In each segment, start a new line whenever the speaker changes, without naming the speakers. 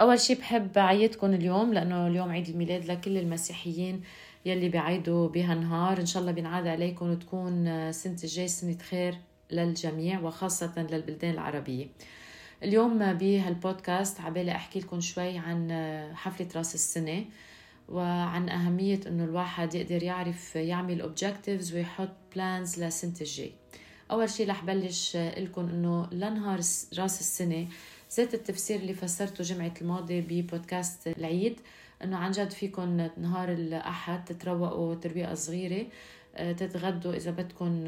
أول شي بحب أعيدكم اليوم لأنه اليوم عيد الميلاد لكل المسيحيين يلي بيعيدوا بهالنهار إن شاء الله بينعاد عليكم وتكون سنة الجاي سنة خير للجميع وخاصة للبلدان العربية. اليوم بهالبودكاست عبالي أحكي لكم شوي عن حفلة راس السنة وعن أهمية إنه الواحد يقدر يعرف يعمل objectives ويحط plans لسنة الجاي أول شي رح بلش لكم إنه لنهار راس السنة ذات التفسير اللي فسرته جمعة الماضي ببودكاست العيد إنه عن جد فيكم نهار الأحد تتروقوا ترويقة صغيرة آه، تتغدوا إذا بدكم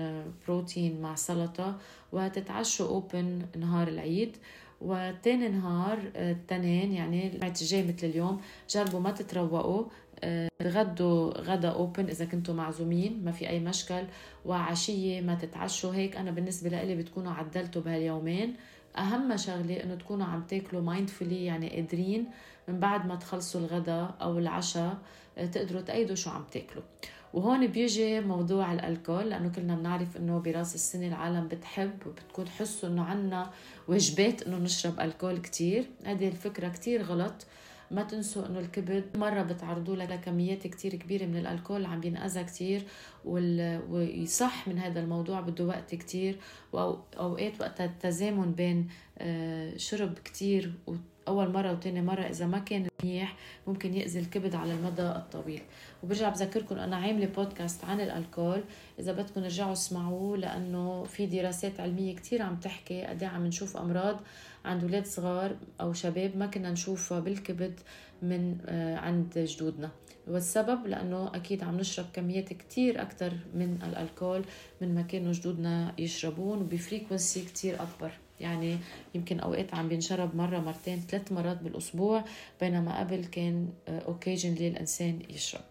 بروتين مع سلطة وتتعشوا open نهار العيد. وتاني نهار التنين آه، يعني الجمعة الجاي مثل اليوم جربوا ما تتروقوا آه، تغدوا غدا open إذا كنتوا معزومين ما في أي مشكل وعشية ما تتعشوا. هيك أنا بالنسبة لي بتكونوا عدلتوا بهاليومين. أهم شغلة إنه تكونوا عم تاكلوا mindfully يعني قادرين من بعد ما تخلصوا الغداء أو العشاء آه، تقدروا تأيدوا شو عم تاكلوا. وهون بيجي موضوع الألكول لأنه كلنا بنعرف إنه براس السنة العالم بتحب وبتكون تحسوا إنه عنا واجبات إنه نشرب ألكول كتير. هذه الفكرة كتير غلط. ما تنسوا إنه الكبد مرة بتعرضوا له كميات كتير كبيرة من الألكول عم بينأذى كتير وال... ويصح من هذا الموضوع بده وقت كتير واوقات وقت التزامن بين آه، شرب كتير أول مرة وتاني مرة إذا ما كان منيح ممكن يأذي الكبد على المدى الطويل. وبرجع بذكركم أنا عاملة بودكاست عن الألكول إذا بدكم رجعوا اسمعوه لأنه في دراسات علمية كتير عم تحكي قد إيه عم نشوف أمراض عند أولاد صغار أو شباب ما كنا نشوفها بالكبد من آه، عند جدودنا. والسبب لأنه أكيد عم نشرب كميات كتير أكثر من الألكول من ما كانوا جدودنا يشربون وب frequency كتير أكبر. يعني يمكن أوقات عم بينشرب مرة مرتين ثلاث مرات بالأسبوع بينما قبل كان occasion آه، الإنسان يشرب.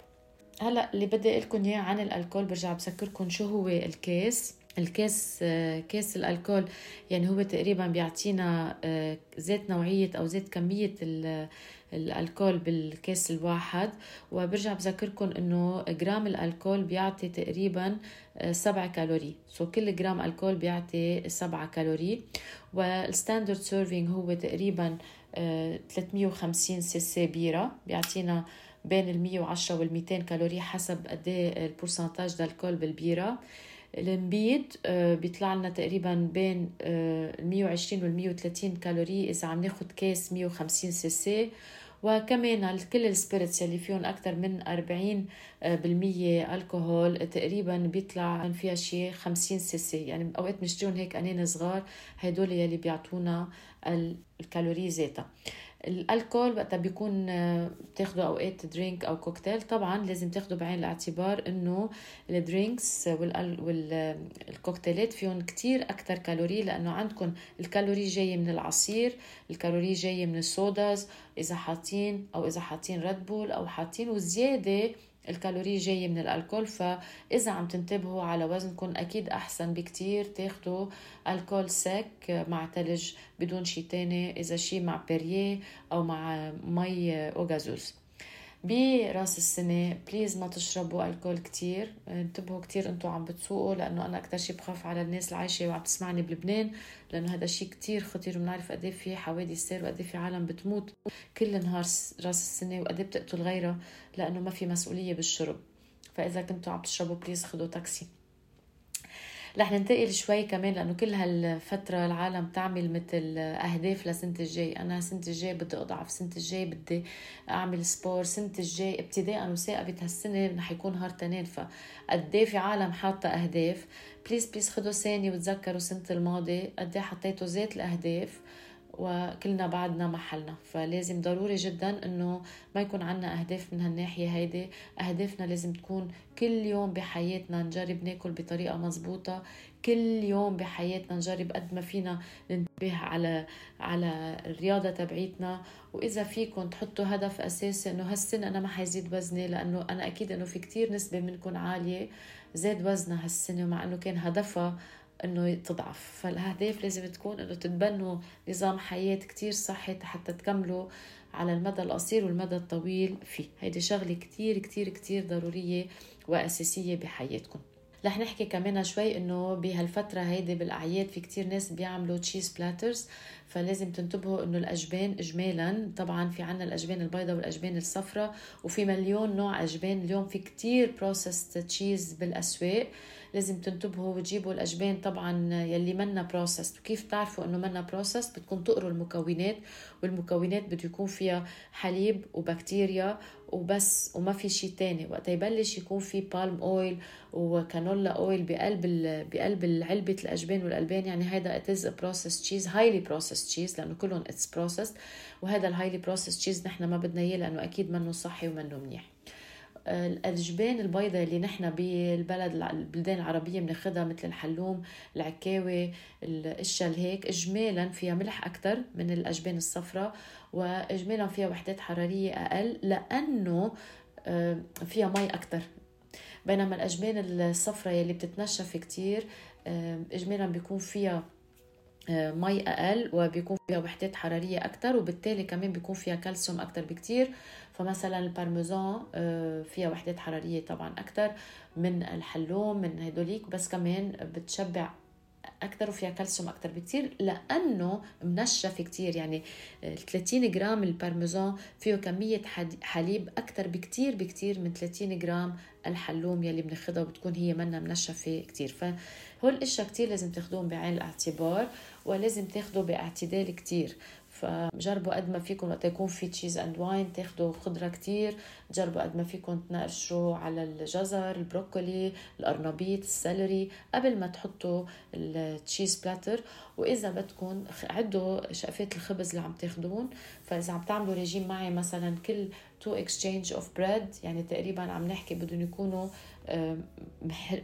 هلأ اللي بدي أقول لكم إياه عن الألكول برجع بذكركم شو هو الكاس الكاس آه، كاس الألكول يعني هو تقريبا بيعطينا ذات آه، نوعية أو ذات كمية ال alcool بالكاس الواحد. وبرجع بذكركم إنه جرام ال alcool بيعطي تقريبا آه، سبعة calorie. so كل جرام alcool بيعطي سبعة calorie. وال standard serving هو تقريبا 350 سي سي بيرة. بيعطينا بين ال 110 وال 200 كالوري حسب قد إيه ال pourcentage alcool بالبيرة. النبيذ آه، بيطلع لنا تقريبا بين ال 120 وال 130 كالوري إذا عم ناخذ كاس 150 cc. وكمان كل ال spirits اللي فيهم أكثر من 40 آه، بالمية الكحول تقريبا بيطلع فيها شيء 50 سي سي. يعني أوقات بنشتريهم هيك قناني صغار هدول يلي بيعطونا الكالوري ذاتها. ال alcool وقتها بيكون آه، بتاخذوا أوقات drink أو كوكتيل طبعا لازم تاخذوا بعين الاعتبار إنه ال drinks والكوكتيلات فيهم كتير أكثر كالوري لأنه عندكم الكالوري جاية من العصير الكالوري جاية من ال sodas إذا حاطين أو إذا حاطين Red Bull أو حاطين وزيادة الكالوري جاية من ال alcool فإذا عم تنتبهوا على وزنكم أكيد أحسن بكتير. تاخدوا alcool sec مع تلج بدون شي تاني إذا شي مع Perrier أو مع مي eau gazeuse براس السنة please ما تشربوا alcool كتير. انتبهوا كتير أنتوا عم بتسوقوا لأنه أنا أكتر شي بخاف على الناس اللي عايشة وعم تسمعني بلبنان لأنه هذا شي كتير خطير وبنعرف قد إيه في حوادث سير وقد إيه في عالم بتموت كل نهار راس السنة وقد إيه بتقتل غيرها لأنه ما في مسؤولية بالشرب. فإذا كنتوا عم تشربوا please خدوا تاكسي. رح ننتقل شوي كمان لأنه كل هالفترة العالم تعمل مثل أهداف لسنه الجاي. أنا سنه الجاي بدي أضعف سنه الجاي بدي أعمل sport سنه الجاي ابتداء مساقبه هالسنة رح يكون نهار تنين. فقد في عالم حاطة أهداف؟ please please خدوا ثانية وتذكروا سنة الماضي. قد حطيتوا ذات الأهداف؟ وكلنا بعدنا محلنا. فلازم ضروري جدا إنه ما يكون عنا أهداف من هالناحية هيدي. أهدافنا لازم تكون كل يوم بحياتنا نجرب ناكل بطريقة مزبوطه كل يوم بحياتنا نجرب قد ما فينا ننتبه على على الرياضة تبعيتنا. وإذا فيكم تحطوا هدف أساسي إنه هالسنه أنا ما حيزيد وزني لأنه أنا أكيد إنه في كتير نسبة منكم عالية زاد وزنها هالسنة مع إنه كان هدفها إنه تضعف. فالأهداف لازم تكون إنه تتبنوا نظام حياة كتير صحي حتى تكملوا على المدى القصير والمدى الطويل فيه. هيدي شغلة كتير كتير كتير ضرورية وأساسية بحياتكم. رح نحكي كمان شوي إنه بهالفترة هيدي بالأعياد في كتير ناس بيعملوا cheese platters فلازم تنتبهوا إنه الأجبان اجمالا. طبعا في عنا الأجبان البيضاء والأجبان الصفراء وفي مليون نوع أجبان. اليوم في كتير processed cheese بالأسواق. لازم تنتبهوا وتجيبوا الأجبان طبعا يلي منا processed وكيف تعرفوا إنه منا processed بدكم تقروا المكونات والمكونات بده يكون فيها حليب وبكتيريا وبس وما في شيء تاني. وقت يبلش يكون في palm oil و canola oil بقلب بقلب علبة الأجبان والألبان. يعني هذا it's processed cheese highly processed cheese لأنه كلهم it's processed وهذا ال highly processed cheese نحن ما بدنا إياه لأنه أكيد منه صحي ومنه منيح. الجبان البيضاء اللي نحن بالبلد البلدان العربية بناخذها مثل الحلوم العكاوي الاشياء هيك اجمالا فيها ملح أكثر من الأجبان الصفراء واجمالا فيها وحدات حرارية أقل لأنه آه، فيها مي أكثر بينما الأجبان الصفراء يلي بتتنشف كتير آه، اجمالا بيكون فيها مي أقل وبيكون فيها وحدات حرارية أكثر وبالتالي كمان بيكون فيها كالسيوم أكثر بكتير. فمثلا البارميزان آه، فيها وحدات حرارية طبعا أكثر من الحلوم من هدوليك بس كمان بتشبع أكثر وفيها كالسيوم أكثر بكثير لأنه منشف كثير يعني 30 جرام البارميزان فيه كمية حليب أكثر بكثير بكثير من 30 جرام الحلوم يلي بناخذها وبتكون هي منا منشفة كثير فهول الاشياء كثير لازم تاخذوهم بعين الاعتبار ولازم تاخذوا باعتدال كثير فجربوا قد ما فيكم وقت يكون في cheese and wine تاخذوا خضرة كتير. جربوا قد ما فيكم تنقشوا على الجزر البروكولي القرنبيط ال celery قبل ما تحطوا ال cheese platter وإذا بدكم عدوا شقفات الخبز اللي عم تاخذون فإذا عم تعملوا ريجيم معي مثلا كل two exchange of bread يعني تقريبا عم نحكي بدهم يكونوا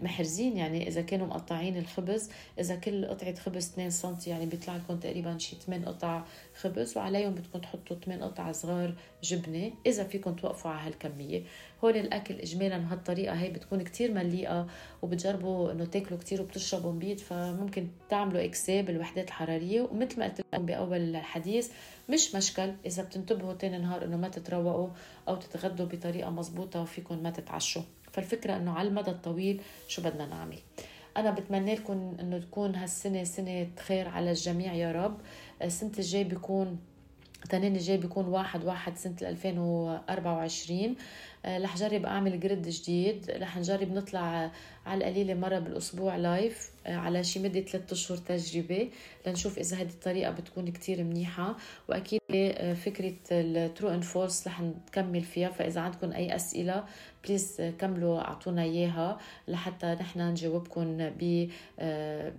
محرزين يعني إذا كانوا مقطعين الخبز إذا كل قطعة خبز 2 سم يعني بيطلع لكم تقريبا شي 8 قطع خبز وعليهم بدكم تحطوا 8 قطع صغار جبنة إذا فيكم توقفوا على هالكمية. هول الأكل اجمالا بهالطريقة هي بتكون كتير مليئة وبتجربوا إنه تاكلوا كتير وبتشربوا مبيض فممكن تعملوا إكساب الوحدات الحرارية. ومثل ما قلت لكم بأول الحديث مش مشكل إذا بتنتبهوا تاني نهار إنه ما تتروقوا أو تتغدوا بطريقة مزبوطه وفيكم ما تتعشوا. فالفكرة إنه على المدى الطويل شو بدنا نعمل. أنا بتمنى لكم إنه تكون هالسنة سنة خير على الجميع يا رب. السنة الجاي بيكون تنين الجاي بيكون واحد واحد سنة 2024 رح جرب أعمل جريد جديد. رح نجرب نطلع على القليلة مرة بالأسبوع live على شي مدة ثلاثة أشهر تجربة لنشوف إذا هذه الطريقة بتكون كتير منيحة وأكيد فكرة ال true and false رح نكمل فيها فإذا عندكم أي أسئلة please كملوا أعطونا إياها لحتى نحن نجاوبكم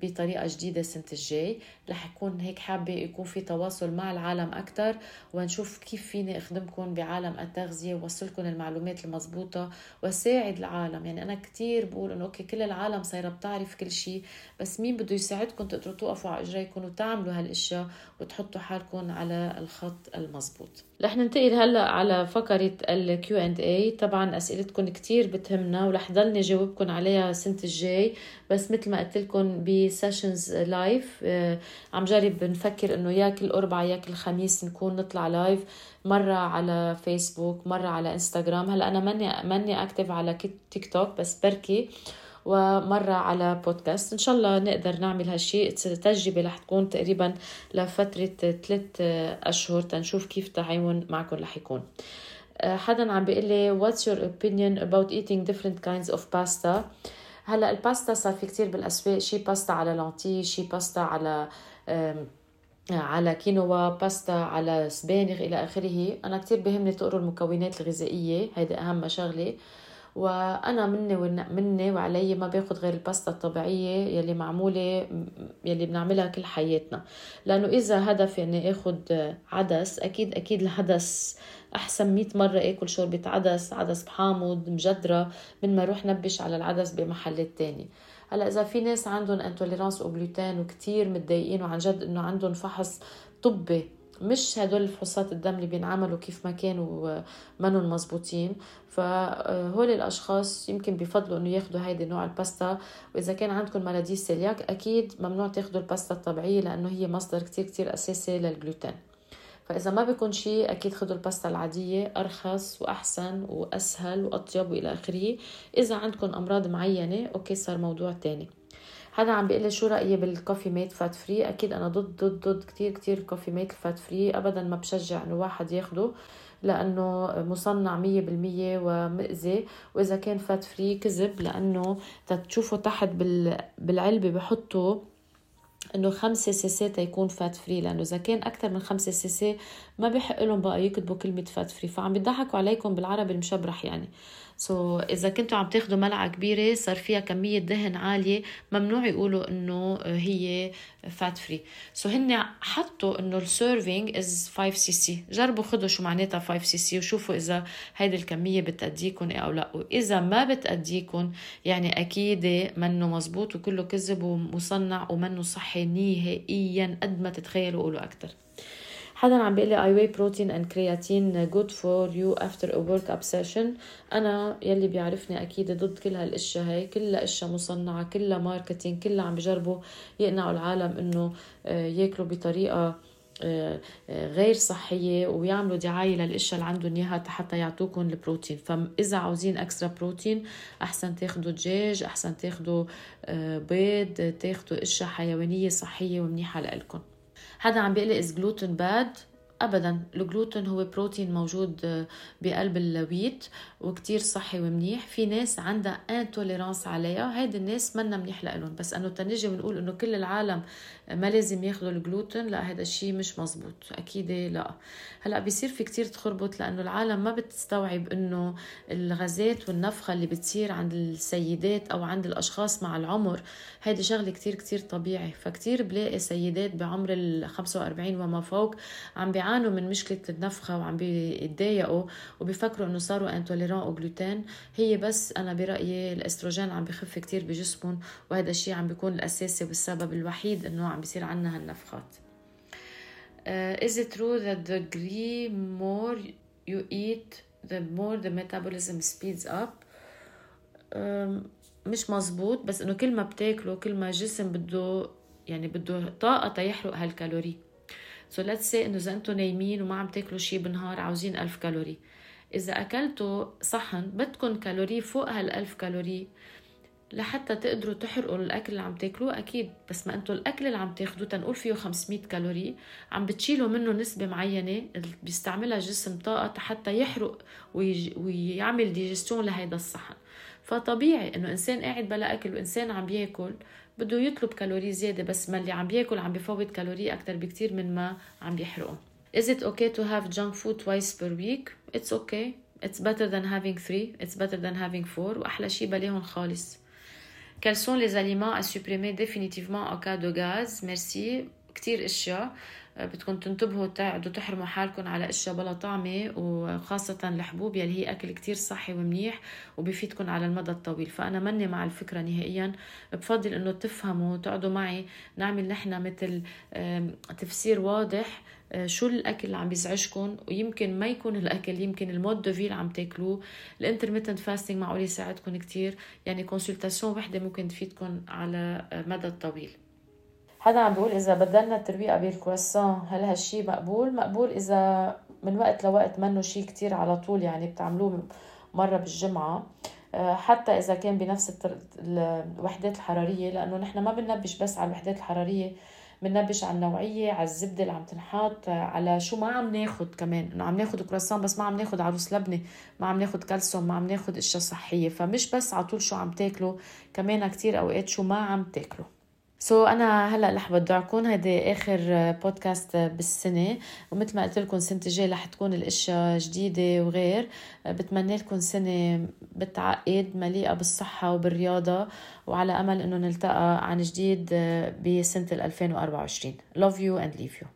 بطريقة جديدة السنة الجاي. رح يكون هيك حابة يكون في تواصل مع العالم أكثر ونشوف كيف فيني أخدمكم بعالم التغذية ووصلكم المعلومات المضبوطة وساعد العالم. يعني أنا كثير بقول إنه okay كل العالم صايرة بتعرف كل شيء بس مين بده يساعدكم تقدروا توقفوا على إجريكم وتعملوا هالأشياء وتحطوا حالكم على الخط المضبوط رح ننتقل هلا على فقرة ال Q and A طبعا اسئلتكم كتير بتهمنا ورح ضلني جاوبكم عليها السنة الجاي بس مثل ما قلت لكم ب sessions live عم جرب نفكر إنه يا كل اربعاء يا كل خميس نكون نطلع live مرة على فيسبوك مرة على انستغرام هلا أنا ماني ماني active على تيك توك بس بركي ومرة على بودكاست. إن شاء الله نقدر نعمل هالشيء تجربة رح تكون تقريبا لفترة ثلاث أشهر. تنشوف كيف التعاون معكم رح يكون. حدا عم بيقول لي what's your opinion about eating different kinds of pasta? هلا الباستا صار في كتير بالأسواق. شي باستا على lentilles شي باستا على على كينوا باستا على سبانخ إلى آخره. أنا كتير بهمني تقروا المكونات الغذائية. هيدي أهم شغلة. وأنا مني مني وعلي ما باخذ غير الباستا الطبيعية يلي معمولة يلي بنعملها كل حياتنا. لأنه إذا هدف يعني اخذ عدس أكيد أكيد العدس أحسن 100 مرة آكل شوربة عدس عدس بحامض مجدرة من ما أروح نبش على العدس بمحلات تاني هلأ إذا في ناس عندهم intolérance au gluten وكثير متضايقين وعن جد إنه عندهم فحص طبي مش هدول الفحوصات الدم اللي بينعملوا كيف ما كانوا منهم مزبوطين فهول الأشخاص يمكن بفضلوا إنه ياخذوا هيدي نوع الباستا. وإذا كان عندكم مرضي céliaque أكيد ممنوع تاخذوا الباستا الطبيعية لأنه هي مصدر كتير كتير أساسي للجلوتين. فإذا ما بيكون شيء أكيد خذوا الباستا العادية أرخص وأحسن وأسهل وأطيب وإلى آخره. إذا عندكم أمراض معينة okay صار موضوع تاني. حدا عم بيقول لي شو رأيي بال Coffee Mate fat free أكيد أنا ضد ضد ضد كثير كثير Coffee Mate ال fat free ابدا ما بشجع إنه واحد ياخده لأنه مصنع مية بالمية ومأذي وإذا كان fat free كذب لأنه تشوفوا تحت بالعلبة بحطوا إنه خمسة cc تيكون fat free لأنه إذا كان أكثر من خمسة سي سي ما بحق لهم بقى يكتبوا كلمة fat free فعم بيضحكوا عليكم بالعربي المشبرح يعني. so so, إذا كنتوا عم تاخذوا ملعقة كبيرة صار فيها كمية دهن عالية ممنوع يقولوا إنه هي fat free so هن حطوا إنه ال serving is 5 cc جربوا خذوا شو معناتها 5 سي سي وشوفوا إذا هيدي الكمية بتأديكم أو لا. وإذا ما بتأديكم يعني أكيد منه مزبوط وكله كذب ومصنع ومنه صحي نهائيا قد ما تتخيلوا قولوا أكثر حدا عم بيقول لي are whey protein and creatine good for you after a workout session. أنا يلي بيعرفني أكيد ضد كل هالأشياء هاي. كلها أشياء مصنعة كلها marketing كلها عم بجربوا يقنعوا العالم إنه آه، ياكلوا بطريقة آه، آه، غير صحية ويعملوا دعاية للأشياء اللي عندهم إياها حتى يعطوكم البروتين. فإذا عاوزين extra بروتين أحسن تاخدوا دجاج أحسن تاخدوا بيض تاخدوا أشياء حيوانية صحية ومنيحة لإلكم. حدا عم بيقلي is gluten bad ابدا. الجلوتين هو بروتين موجود بقلب ال wheat وكتير صحي ومنيح. في ناس عندها intolérance عليها. هيدي الناس منا منيح لهم بس إنه تنجي ونقول إنه كل العالم ما لازم ياخذوا الجلوتين لا هذا الشيء مش مزبوط. أكيد لا. هلأ بيصير في كتير تخربط لأنه العالم ما بتستوعب إنه الغازات والنفخة اللي بتصير عند السيدات أو عند الأشخاص مع العمر هيدي شغلة كتير كتير طبيعي. فكتير بلاقي سيدات بعمر ال 45 وما فوق عم بيعانوا من مشكلة النفخة وعم بيتضايقوا وبيفكروا إنه صاروا انتوليران أو جلوتين هي بس أنا برأيي الأستروجين عم بخف كتير بجسمهم وهذا الشيء عم بيكون الأساسي والسبب الوحيد إنه عم بيصير عنا هالنفخات. Uh, is it true that the degree more you eat the more the metabolism speeds up? Um, مش مزبوط بس إنه كل ما بتاكلوا كل ما الجسم بده يعني بده طاقة تيحرق هال calorie. so let's say إنه إذا أنتم نايمين وما عم تاكلوا شيء بالنهار عاوزين ألف كالوري. إذا أكلتوا صحن بدكم كالوري فوق هال1000 كالوري لحتى تقدروا تحرقوا الأكل اللي عم تاكلوه أكيد. بس ما أنتم الأكل اللي عم تاخذوه تنقول فيه 500 كالوري عم بتشيلوا منه نسبة معينة بيستعملها الجسم طاقة حتى يحرق ويعمل ديجستيون لهيدا الصحن. فطبيعي انه انسان قاعد بلا اكل وانسان عم بياكل بده يطلب كالوري زياده بس ما اللي عم بياكل عم بفوت كالوري أكثر بكثير من ما عم بيحرقه Is it okay to have junk food twice per week? It's okay. It's better than having three. It's better than having four. وأحلى شيء بلاهم خالص. Quels sont les aliments à supprimer définitivement en cas de gaz? Merci. كتير اشياء بدكم تنتبهوا تقعدوا تحرموا حالكم على أشياء بلا طعمه وخاصة الحبوب يلي هي أكل كتير صحي ومنيح وبيفيدكم على المدى الطويل. فأنا ماني مع الفكرة نهائيا. بفضل إنه تفهموا تقعدوا معي نعمل نحن مثل تفسير واضح آه، شو الأكل اللي عم بيزعجكم. ويمكن ما يكون الأكل يمكن ال mode de vie عم تاكلوه. ال intermittent fasting معقول يساعدكم كتير. يعني consultation وحدة ممكن تفيدكم على مدى الطويل. حدا عم بيقول إذا بدلنا الترويقه بالكرواسون هل هالشي مقبول؟ مقبول إذا من وقت لوقت منه شيء كتير على طول يعني بتعملوه مرة بالجمعة. آه، حتى إذا كان بنفس الوحدات الحرارية لأنه نحن ما بننبش بس على الوحدات الحرارية بننبش على النوعية على الزبدة اللي عم تنحط على شو ما عم ناخد كمان. إنه عم ناخد كرواسون بس ما عم ناخد عروس لبنة ما عم ناخد كالسيوم ما عم ناخد أشياء صحية. فمش بس على طول شو عم تاكلوا كمان كتير أوقات شو ما عم تاكلوا. so so أنا هلأ رح بدعكم هيدي آخر بودكاست بالسنة. ومثل ما قلت لكم السنة الجايه رح تكون الأشياء جديدة وغير. بتمنى لكم سنة بتعقد مليئة بالصحة وبالرياضة. وعلى أمل إنه نلتقى عن جديد بسنة 2024 love you and leave you.